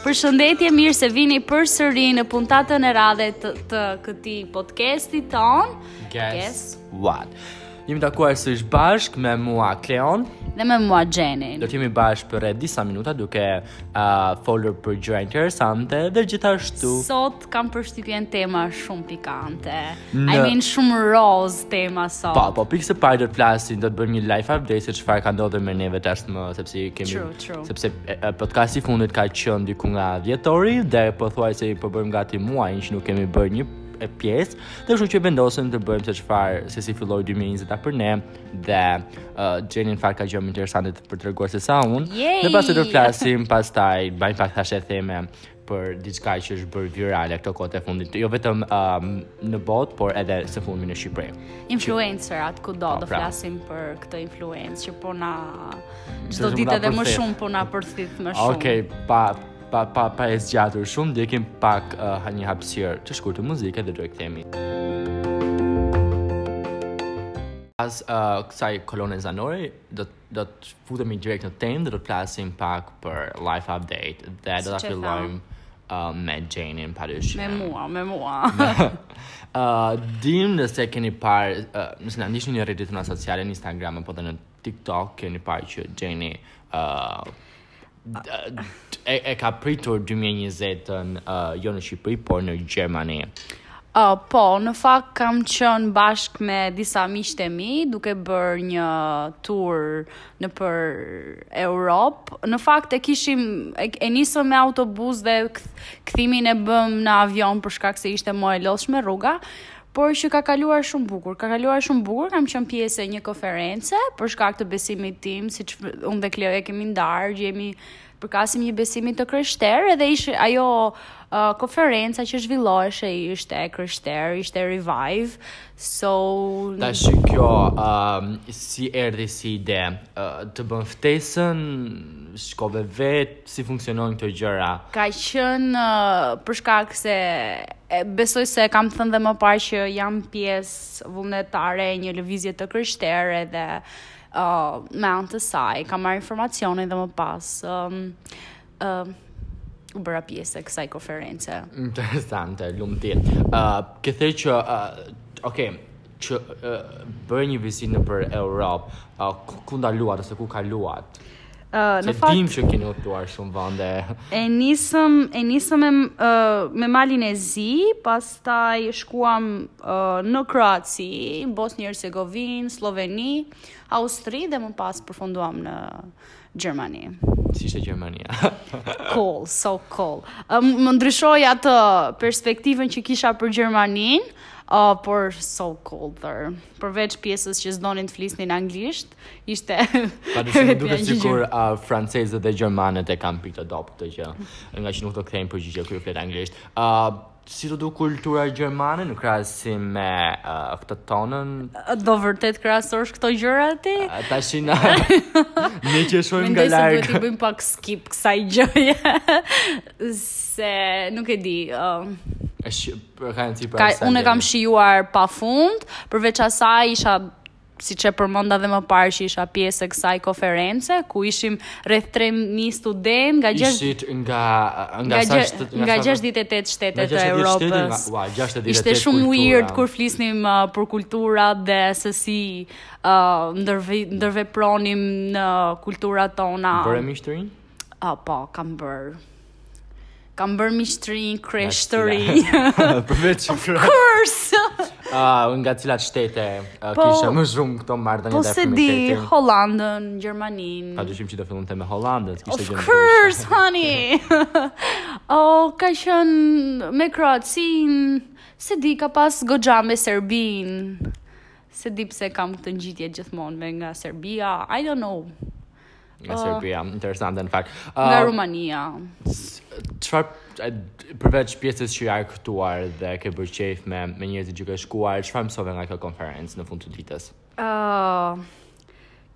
Përshëndetje, mirë se vini përsëri në puntatën e radhës, të këtij podcasti ton. Guess, Guess what? Jemi takuar sërish bashk me mua Kleon dhe me mua Xhenin. Do të jemi bashk për rreth disa minuta duke uh, folur për gjëra interesante dhe gjithashtu sot kam përshtypjen tema shumë pikante. Në... I mean shumë roz tema sot. Po, po pikësëpari do të flasim, do të bëjmë një life update se çfarë ka ndodhur me neve tashmë, sepse kemi true, true. sepse podcasti i fundit ka qenë diku nga dhjetori dhe pothuajse i po bëjmë gati muajin që nuk kemi bërë një e pjesë, dhe kështu që vendosëm të bëjmë se çfarë se si filloi 2020-a për ne dhe uh, Xheni në fakt ka gjëra më interesante për të treguar se sa unë. Dhe pastaj do flasim pastaj, bëjmë pak thashetheme për diçka që është bërë virale këto kohët e fundit, jo vetëm um, në botë, por edhe së fundmi në Shqipëri. Influencerat ku do po, të pra. flasim për këtë influencë që po na çdo ditë edhe më shumë po na përthith më shumë. Okej, okay, pa Pa pa pa e zgjatur shumë, ndjekim pak uh, një hapësirë të shkurtër muzike dhe do të kthehemi. Pas uh, kësaj kolone zanore, do do të futemi direkt në temë dhe do të flasim pak për life update dhe do ta fillojmë uh, me Xhenin pa dyshim. Me mua, me mua. uh, s'di nëse keni parë, uh, nëse na ndiqni në rrjetet tona sociale, në Instagram apo në TikTok, keni parë që Xheni uh, e, e ka pritur 2020-ën uh, jo në Shqipëri, por në Gjermani. Uh, po, në fakt kam qënë bashkë me disa miqtë e mi, duke bërë një tur nëpër Europë. Në fakt e kishim, e, e nisëm me autobus dhe kthimin e bëmë me avion për shkak se ishte më e lodhshme rruga, por që ka kaluar shumë bukur. Ka kaluar shumë bukur, kam qenë pjesë e një konference për shkak të besimit tim, siç unë dhe Kleo e kemi ndarë, jemi përkasim një besimi të krishterë dhe ishte ajo uh, konferenca që zhvilloheshe ishte e krishterë, ishte Revive. So tash kjo um, si erdhi si ide, uh, të bënë ftesën, shkove vetë Si funksionojnë këto gjëra? Ka qenë për shkak se besoj se kam thënë dhe më parë që jam pjesë vullnetare e një lëvizje të krishterë dhe uh, me anë të saj kam marrë informacione dhe më pas um, uh, u bëra pjesë e kësaj konference. Interesante, lum ti. Ë, uh, ke thënë që uh, okay, që bërë një vizitë nëpër Europë, uh, ku, ku ndaluat ose ku kaluat? Uh, në fakt, dim që keni udhëtuar shumë vende. E nisëm, e nisëm me, uh, me Malin e Zi, pastaj shkuam uh, në Kroaci, Bosnjë Hercegovinë, Sloveni, Austri dhe më pas përfunduam në uh, Gjermani. Si ishte Gjermania? cool, so cool. Um, më ndryshoi atë perspektivën që kisha për Gjermaninë, uh, por so cool there. Përveç pjesës që s'donin të flisnin anglisht, ishte... Pa dyshim duket sikur uh, francezët dhe gjermanët e kanë pikë të dobët këtë gjë, ngaqë nuk të kthejnë përgjigje kur flet anglisht. Uh, Si të duket kultura gjermane në krahasim me uh, këtë tonën? Do vërtet t'krahasosh këto gjëra ti? Uh, tash na. Ne që shohim nga larg. Mendoj se duhet të bëjmë pak skip kësaj gjëje. se nuk e di. Um, është për kanë ti pra. Ka, unë e kam shijuar pafund, përveç asaj isha siç e përmenda dhe më parë që isha pjesë e kësaj konference, ku ishim rreth 3000 studentë nga 6 Ishit nga, nga sa? Nga 68 shtete të Evropës. Ua, 68. Ishte shumë weird kur flisnim uh, për kulturat dhe se si uh, ndërvepronim në kulturat tona. Bëre miq të rinj? Ah, po, kam bërë. Kam bërë miq të rinj, crush të rinj. Përveç Of course. Ah, uh, nga cilat shtete uh, po, kisha më shumë këto marrëdhënie po të fëmijëve. Po s'e di, Holandën, Gjermaninë. Pa dyshim që do fillonte me Holandën, kishte gjë. Of course, honey. oh, ka qenë me Kroacinë. S'e di, ka pas goxha me Serbinë. S'e di pse kam këtë ngjitje gjithmonë me nga Serbia. I don't know. Nga oh. Serbia, interesante në fakt. Uh, nga Rumania. Çfarë përveç pjesës që je argëtuar dhe ke bërë qejf me me njerëzit që ke shkuar, çfarë mësove nga kjo konferencë në fund të ditës? Ëh. Uh,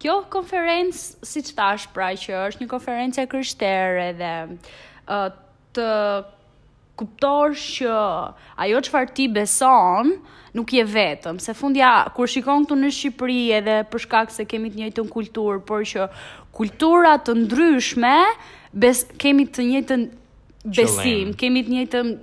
kjo konferencë, siç thashë, pra që është një konferencë e krishterë dhe ëh uh, të kuptosh që ajo çfarë ti beson nuk je vetëm, se fundja kur shikon këtu në Shqipëri edhe për shkak se kemi të njëjtën kulturë, por që kultura të ndryshme bes, kemi të njëjtën besim, kemi të njëjtën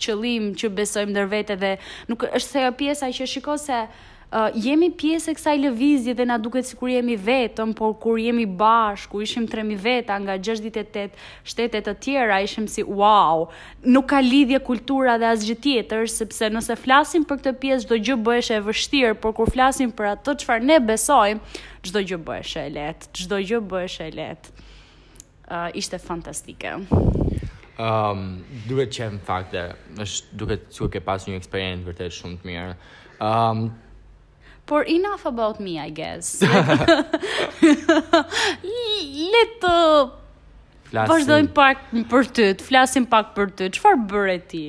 qëllim që besojmë ndër vete dhe nuk është se pjesa që shikon se uh, Jemi pjesë e kësaj lëvizje dhe na duket sikur jemi vetëm, por kur jemi bashkë, ku ishim tre mijë veta nga gjashtëdhjetë e tetë shtete të tjera, ishim si uau. Nuk ka lidhje kultura dhe asgjë tjetër, sepse nëse flasim për këtë pjesë çdo gjë bëheshe e vështirë, por kur flasim për atë çfarë ne besojmë, çdo gjë bëheshe e lehtë, çdo gjë bëheshe e lehtë. Uh, ishte fantastike. Um, duhet të them fakte, është duket sikur ke pasur një eksperiencë vërtet shumë të mirë. Um, Por enough about me, I guess. Let uh, vazhdojmë pak për ty, të flasim pak për ty. Çfarë bëre ti?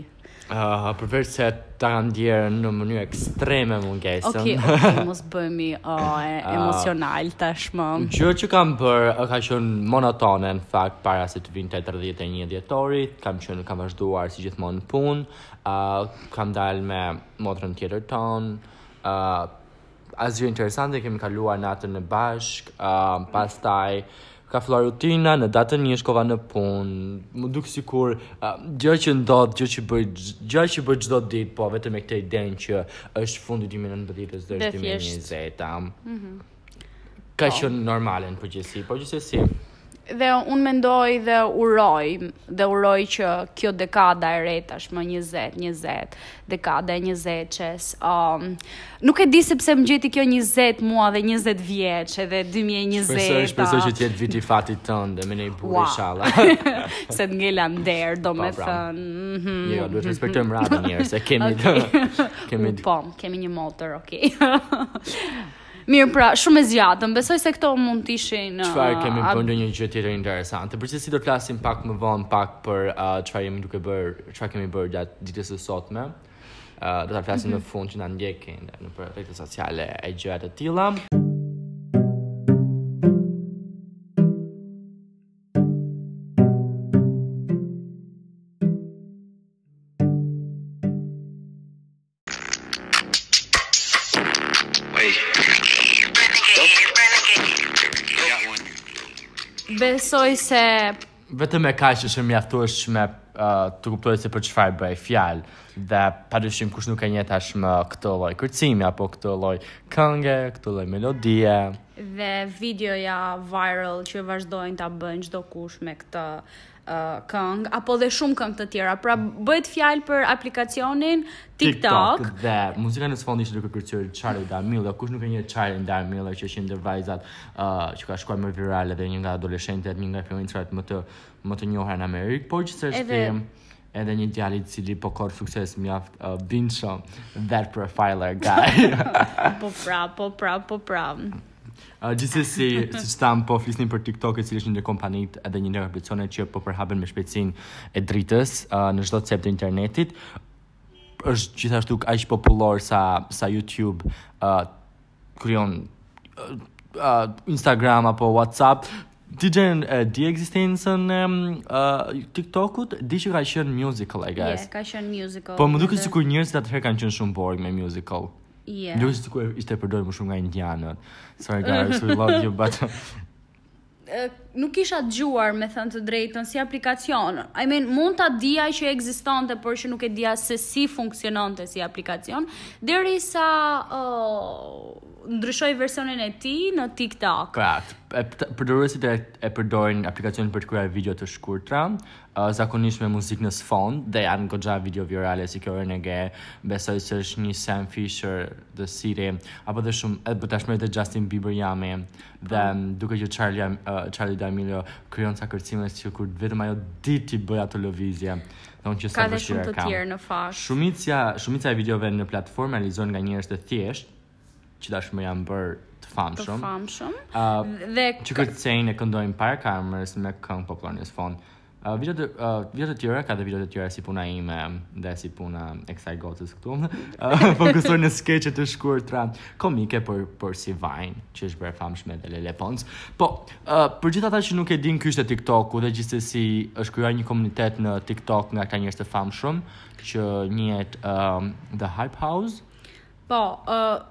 Uh, përveç se ta kam ndjerë në mënyrë ekstreme mungesën. Okej, okay, okej, okay, mos bëhemi oh, e, uh, emocional tashmë. Gjërat që kam bërë, ka qenë monotone në fakt para se të vinte 31 dhjetorit, kam qenë kam vazhduar si gjithmonë në punë, uh, kam dalë me motrën tjetër tonë, uh, Asgjë interesante, kemi kaluar natën bashkë, uh, pastaj ka filluar rutina, në datën një shkova në punë, m'u duk sikur uh, gjë që ndodh, gjë që bëj, gjë që bëj çdo ditë, po vetëm me këtë idenë që është fundi i 2019 dhe është 2020, mm -hmm. ka po. qenë normale në përgjithësi, por gjithsesi. Dhe unë mendoj dhe uroj, dhe uroj që kjo dekada e re tashmë 20, 20, dekada e 20-shes. Um, nuk e di sepse më gjeti kjo 20 mua dhe 20 vjeç edhe 2020. Shpresoj, shpresoj që të jetë viti i fatit tënd dhe me një burrë wow. inshallah. Se të ngela në derë, domethënë. Mm -hmm. Jo, duhet të respektojmë radhën njerëz, se kemi okay. kemi po, kemi një motër, okay. Mirë pra, shumë e zgjatëm. Besoj se këto mund të ishin Çfarë uh, kemi bërë ndonjë gjë tjetër interesante? Përveç se do të flasim pak më vonë pak për uh, çfarë uh, jemi duke bërë, çfarë kemi bërë gjatë ditës së sotme. Uh, do ta flasim mm -hmm. në fund që na ndjekin nëpër rrjete sociale e gjëra të tilla. Besoj se vetëm kaq është e mjaftueshme uh, të kuptojmë se për çfarë bëhet fjalë dhe padyshim kush nuk e njeh tashmë këtë lloj kërcimi apo këtë lloj kënge, këtë lloj melodie dhe videoja viral që vazhdojnë ta bëjnë çdokush me këtë këngë apo dhe shumë këngë të tjera. Pra bëhet fjalë për aplikacionin TikTok, TikTok dhe muzika në sfond ishte duke kërcyer Charlie D'Amelio, kush nuk e njeh Charlie D'Amelio që është një ndër vajzat uh, që ka shkuar më virale dhe një nga adoleshentët, një nga influencerat më të më të njohur në Amerikë, por gjithsesi edhe edhe një djalë i cili po korr sukses mjaft uh, bindshëm that profiler guy. po pra, po pra, po pra. Uh, gjithsesi, siç thamë, po flisnim për TikTok, e cili është një ndër kompanitë dhe një ndër aplikacionet që po përhapen me shpejtësinë e dritës uh, në çdo cep të internetit. Është gjithashtu aq popullor sa sa YouTube uh, krijon uh, uh, Instagram apo WhatsApp. Ti, Xhen, uh, di ekzistencën e um, uh, TikTokut, di që ka qenë Musical.ly, I guess. Yeah, ka qenë Musical.ly. Po më duket sikur njerëzit atëherë kanë qenë shumë boring me Musical.ly. Yeah. Ndjej sikur ishte përdorur më shumë nga indianët. Sorry guys, we love you but nuk kisha dëgjuar me thënë të drejtën si aplikacion. I mean, mund ta dija që ekzistonte, por që nuk e dija se si funksiononte si aplikacion, derisa ë uh, ndryshoi versionin e tij në TikTok. Pra, përdoruesit e, e përdorin aplikacionin për të krijuar video të shkurtra, ë zakonisht me muzikë në sfond dhe janë goxha video virale si kjo Renegade, besoj se është një Something for the City, apo dhe shumë edhe po tashmë edhe Justin Bieber Yummy dhe mm. duket që Charli uh, Charli D'Amelio krijon ca kërcime sikur vetëm ajo di t'i bëjë ato lëvizje. Donë që sa vështirë ka. Ka shumë të tjerë në fakt. Shumica shumica e videove në platformë realizohen nga njerëz të thjeshtë që tashmë janë bërë të famshëm. Të famshëm. Uh, dhe që kërcejnë e këndojnë para kamerës me këngë popullore në sfond. Uh, video të uh, video të tjera ka dhe video të tjera si puna ime dhe si puna e kësaj gocës këtu. Uh, fokusohen në skeçe të shkurtra, komike por si Vine, që është bërë e famshme dhe Lele Pons. Po, uh, për gjithë ata që nuk e dinë ky është TikTok-u dhe gjithsesi është krijuar një komunitet në TikTok nga këta njerëz të famshëm që njihet uh, The Hype House. Po, ë uh,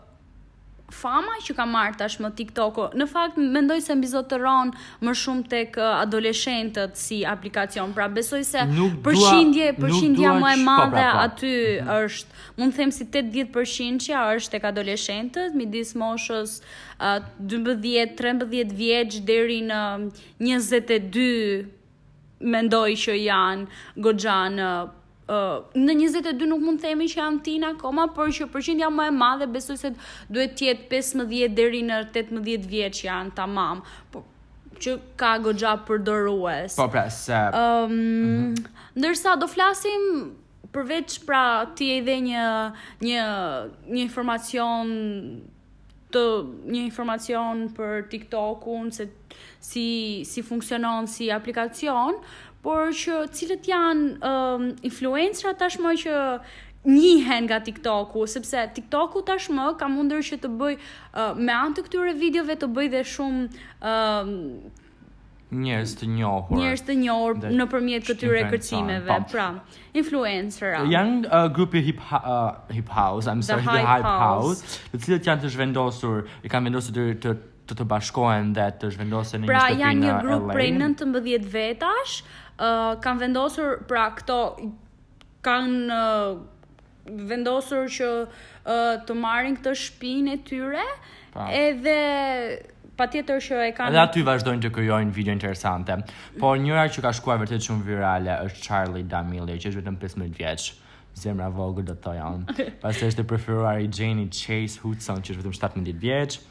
fama që ka marrë tashmë TikTok-u, në fakt mendoj se mbizotëron më shumë tek adoleshentët si aplikacion. Pra besoj se përqindje, po, përqindja më e madhe pra, pra. aty mm -hmm. është, mund të them si 80%-ja është tek adoleshentët, midis moshës uh, 12-13 vjeç deri në 22 mendoj që janë goxha në në 22 nuk mund të themi që janë teen akoma, por që përqindja më e madhe besoj se duhet të jetë 15 deri në 18 vjeç janë tamam. Po që ka goxha përdorues. Po pra, se um, mm -hmm. ndërsa do flasim përveç pra ti dhe një një një informacion të një informacion për TikTok-un se si si funksionon si aplikacion, por që cilët janë um, influencerët tashmë që njihen nga TikToku, sepse TikToku tashmë ka mundur që të bëjë uh, me anë të këtyre videove të bëjë dhe shumë uh, njerëz të njohur. Njerëz të njohur nëpërmjet këtyre kërcimeve, po. pra, influencera. Janë uh, grupi hip uh, hip house, I'm sorry, the hype house, të cilët janë të zhvendosur, i kanë vendosur të të të, të bashkohen dhe të zhvendosen në pra, një shtëpi në LA. Pra janë një grup prej 19 vetash, uh, kanë vendosur pra këto kanë uh, vendosur që të marrin këtë shpinë e tyre, pa. edhe patjetër që e kanë... Edhe aty vazhdojnë të krijojnë video interesante. Por njëra që ka shkuar vërtet shumë virale është Charlie D'Amelio, që është vetëm 15 vjeç. Zemra vogël do të thoja unë. Pasi është e preferuar i Jenny Chase Hudson, që është vetëm 17 vjeç.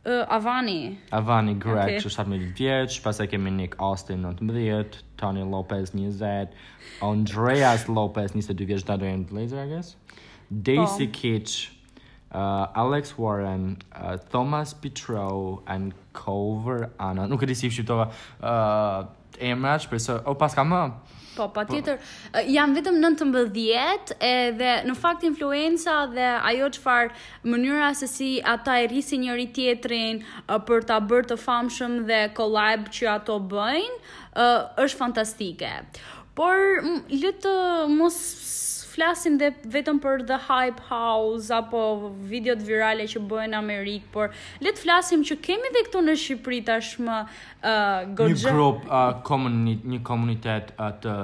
Ë, Avani. Avani Gregg, okay. 17 vjeç, pastaj kemi Nick Austin 19, Tony Lopez 20, Andreas Lopez 22 vjeç ata do jenë vëllezër, I guess. Daisy po. Keech, uh, Alex Warren, uh, Thomas Petrou and Kouvr Annon. Nuk e di si i shqiptova. Uh, Të emra, shpresoj. O, paska mo. Po, patjetër, po. janë vetëm 19 edhe në fakt influenca dhe ajo çfarë mënyra se si ata e rrisin njëri-tjetrin për ta bërë të famshëm dhe collab që ato bëjnë, është fantastike. Por, le të mos flasim dhe vetëm për The Hype House apo videot virale që bëhen në Amerikë, por le të flasim që kemi dhe këtu në Shqipëri tashmë Ëh, Një grup uh, komuni, një komunitet uh, të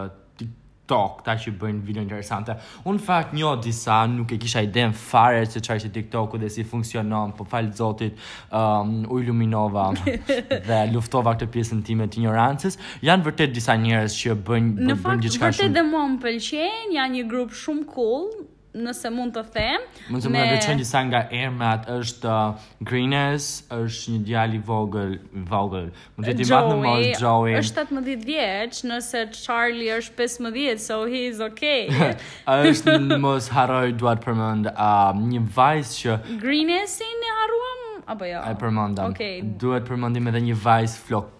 TikTok, ata që bëjnë video interesante. Unë në fakt njoh disa, nuk e kisha idenë fare se çfarë është TikToku dhe si funksionon, po falë Zotit, um, u iluminova dhe luftova këtë pjesën time të injorancës. Janë vërtet disa njerëz që bëjnë Në bëjnë fakt, diçka vërtet shumë dhe mua më pëlqejnë, janë një grup shumë cool, nëse mund të them. Mund të më me... veçojnë disa nga emrat, është uh, Greeners, është një djalë i vogël, vogël. Mund të ti matë në mos Joey. është 17 vjeç, nëse Charlie është 15, so he is okay. është në mos harroj dua të përmend, uh, një vajzë që... Greeners e harruam, apo jo? E përmenda. Okay. Duhet të përmendim edhe një vajzë flok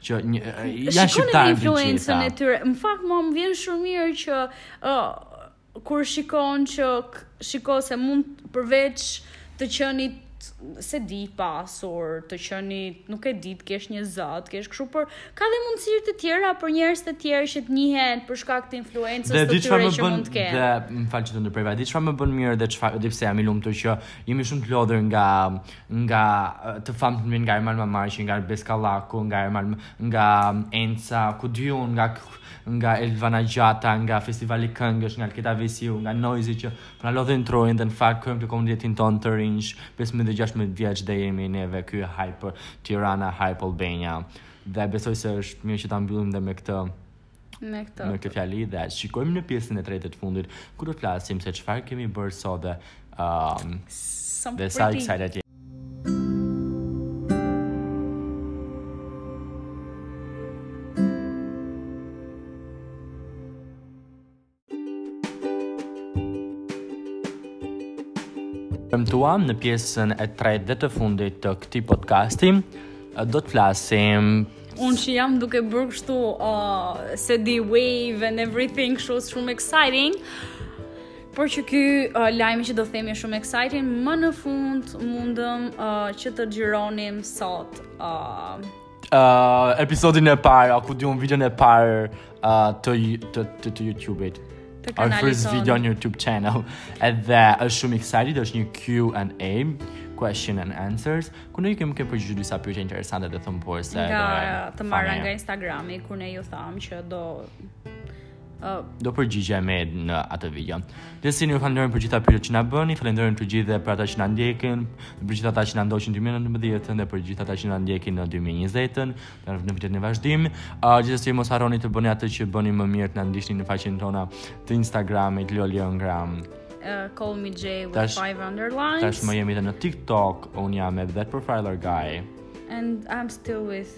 që një ja shqiptar influencën e tyre. Në fakt mua më vjen shumë mirë që uh, kur shikon që shikon se mund përveç të qenit s'e di i pasur, të qenit nuk e di të kesh një zë, të kesh kështu por ka dhe mundësi të tjera për njerëz të tjerë që të njihen për shkak të influencës së tyre që mund të kenë. Dhe më fal që të ndërprej, di çfarë më bën mirë dhe çfarë dhe pse jam i lumtur që jemi shumë të lodhur nga nga të famshmit, nga Ermal Mamaqi, nga Bes Kallaku, nga Ermal nga Enca, ku di unë nga nga Elvana Gjata, nga Festivali i Këngës, nga Alketa Vejsiu, nga Noizy që po na lodhin trurin dhe në fakt kërkojmë të komunitetin tonë të rinjsh 15-16 vjeç dhe jemi neve ky hyper Tirana hyper Albania. Dhe besoj se është mirë që ta mbyllim dhe me këtë me këtë me këtë fjali dhe shihemi në pjesën e tretë të fundit ku do të flasim se çfarë kemi bërë sot dhe um, dhe sa excited jemi. Premtuam në pjesën e tretë dhe të fundit të këtij podcasti do të flasim unë që jam duke bërë kështu uh, s'e di wave and everything kështu shumë exciting por që ky uh, lajmi që do themi është shumë exciting më në fund mundëm uh, që të xhironim sot uh, uh, episodin e parë, a ku di unë videon e parë uh, të të të, të YouTube-it. Të kanalit tonë. first video on YouTube channel. Edhe është shumë excited, është një Q&A, question and answers, ku ne kemi kemi përgjigjur disa pyetje interesante dhe thumbuese nga të marra nga Instagrami kur ne ju thamë që do do përgjigjemi në atë video. Dhe si një falenderim për gjitha pyetjet që na bëni, falenderim të gjithë dhe për ata që na ndjekin, për gjithë ata që na ndoqën në 2019 dhe për gjithë ata që na ndjekin në 2020-ën, në vitet në vazhdim. Uh, gjithsesi mos harroni të bëni atë që bëni më mirë të na ndiqni në faqet tona të Instagramit Loliongram. Uh, call me J with dash, five underlines. Tashmë jemi dhe në TikTok, unë jam e That Profiler Guy. And I'm still with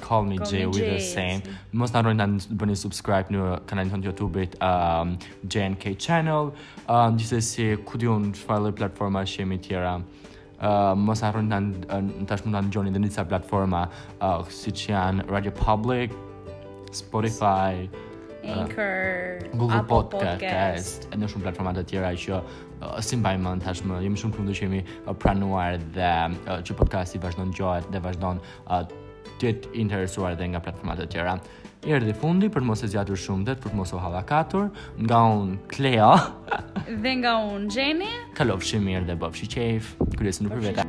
Call me Jay, with the same. Mos harroni të bëni subscribe në kanalin tonë YouTube të um, JNK Channel. Um, gjithsesi, ku di unë çfarë lloj platformash jemi tjera. Uh, mos harroni tashmë mund ta dëgjoni dhe në disa platforma uh, siç janë Radio Public, Spotify, Anchor, Google Apple Podcast, Podcast. edhe në shumë platforma të tjera që s'i mbaj mend tashmë, jemi shumë krenarë që jemi pranuar dhe që podcasti vazhdon dëgjohet dhe vazhdon të jetë interesuar dhe nga platformat e tjera. Erdhi fundi për të mos e zgjatur shumë dhe për të mos u hallakatur nga unë Kleo dhe nga unë Jenny. Kalofshi mirë dhe bëfshi qejf. Kryesi në përvetë.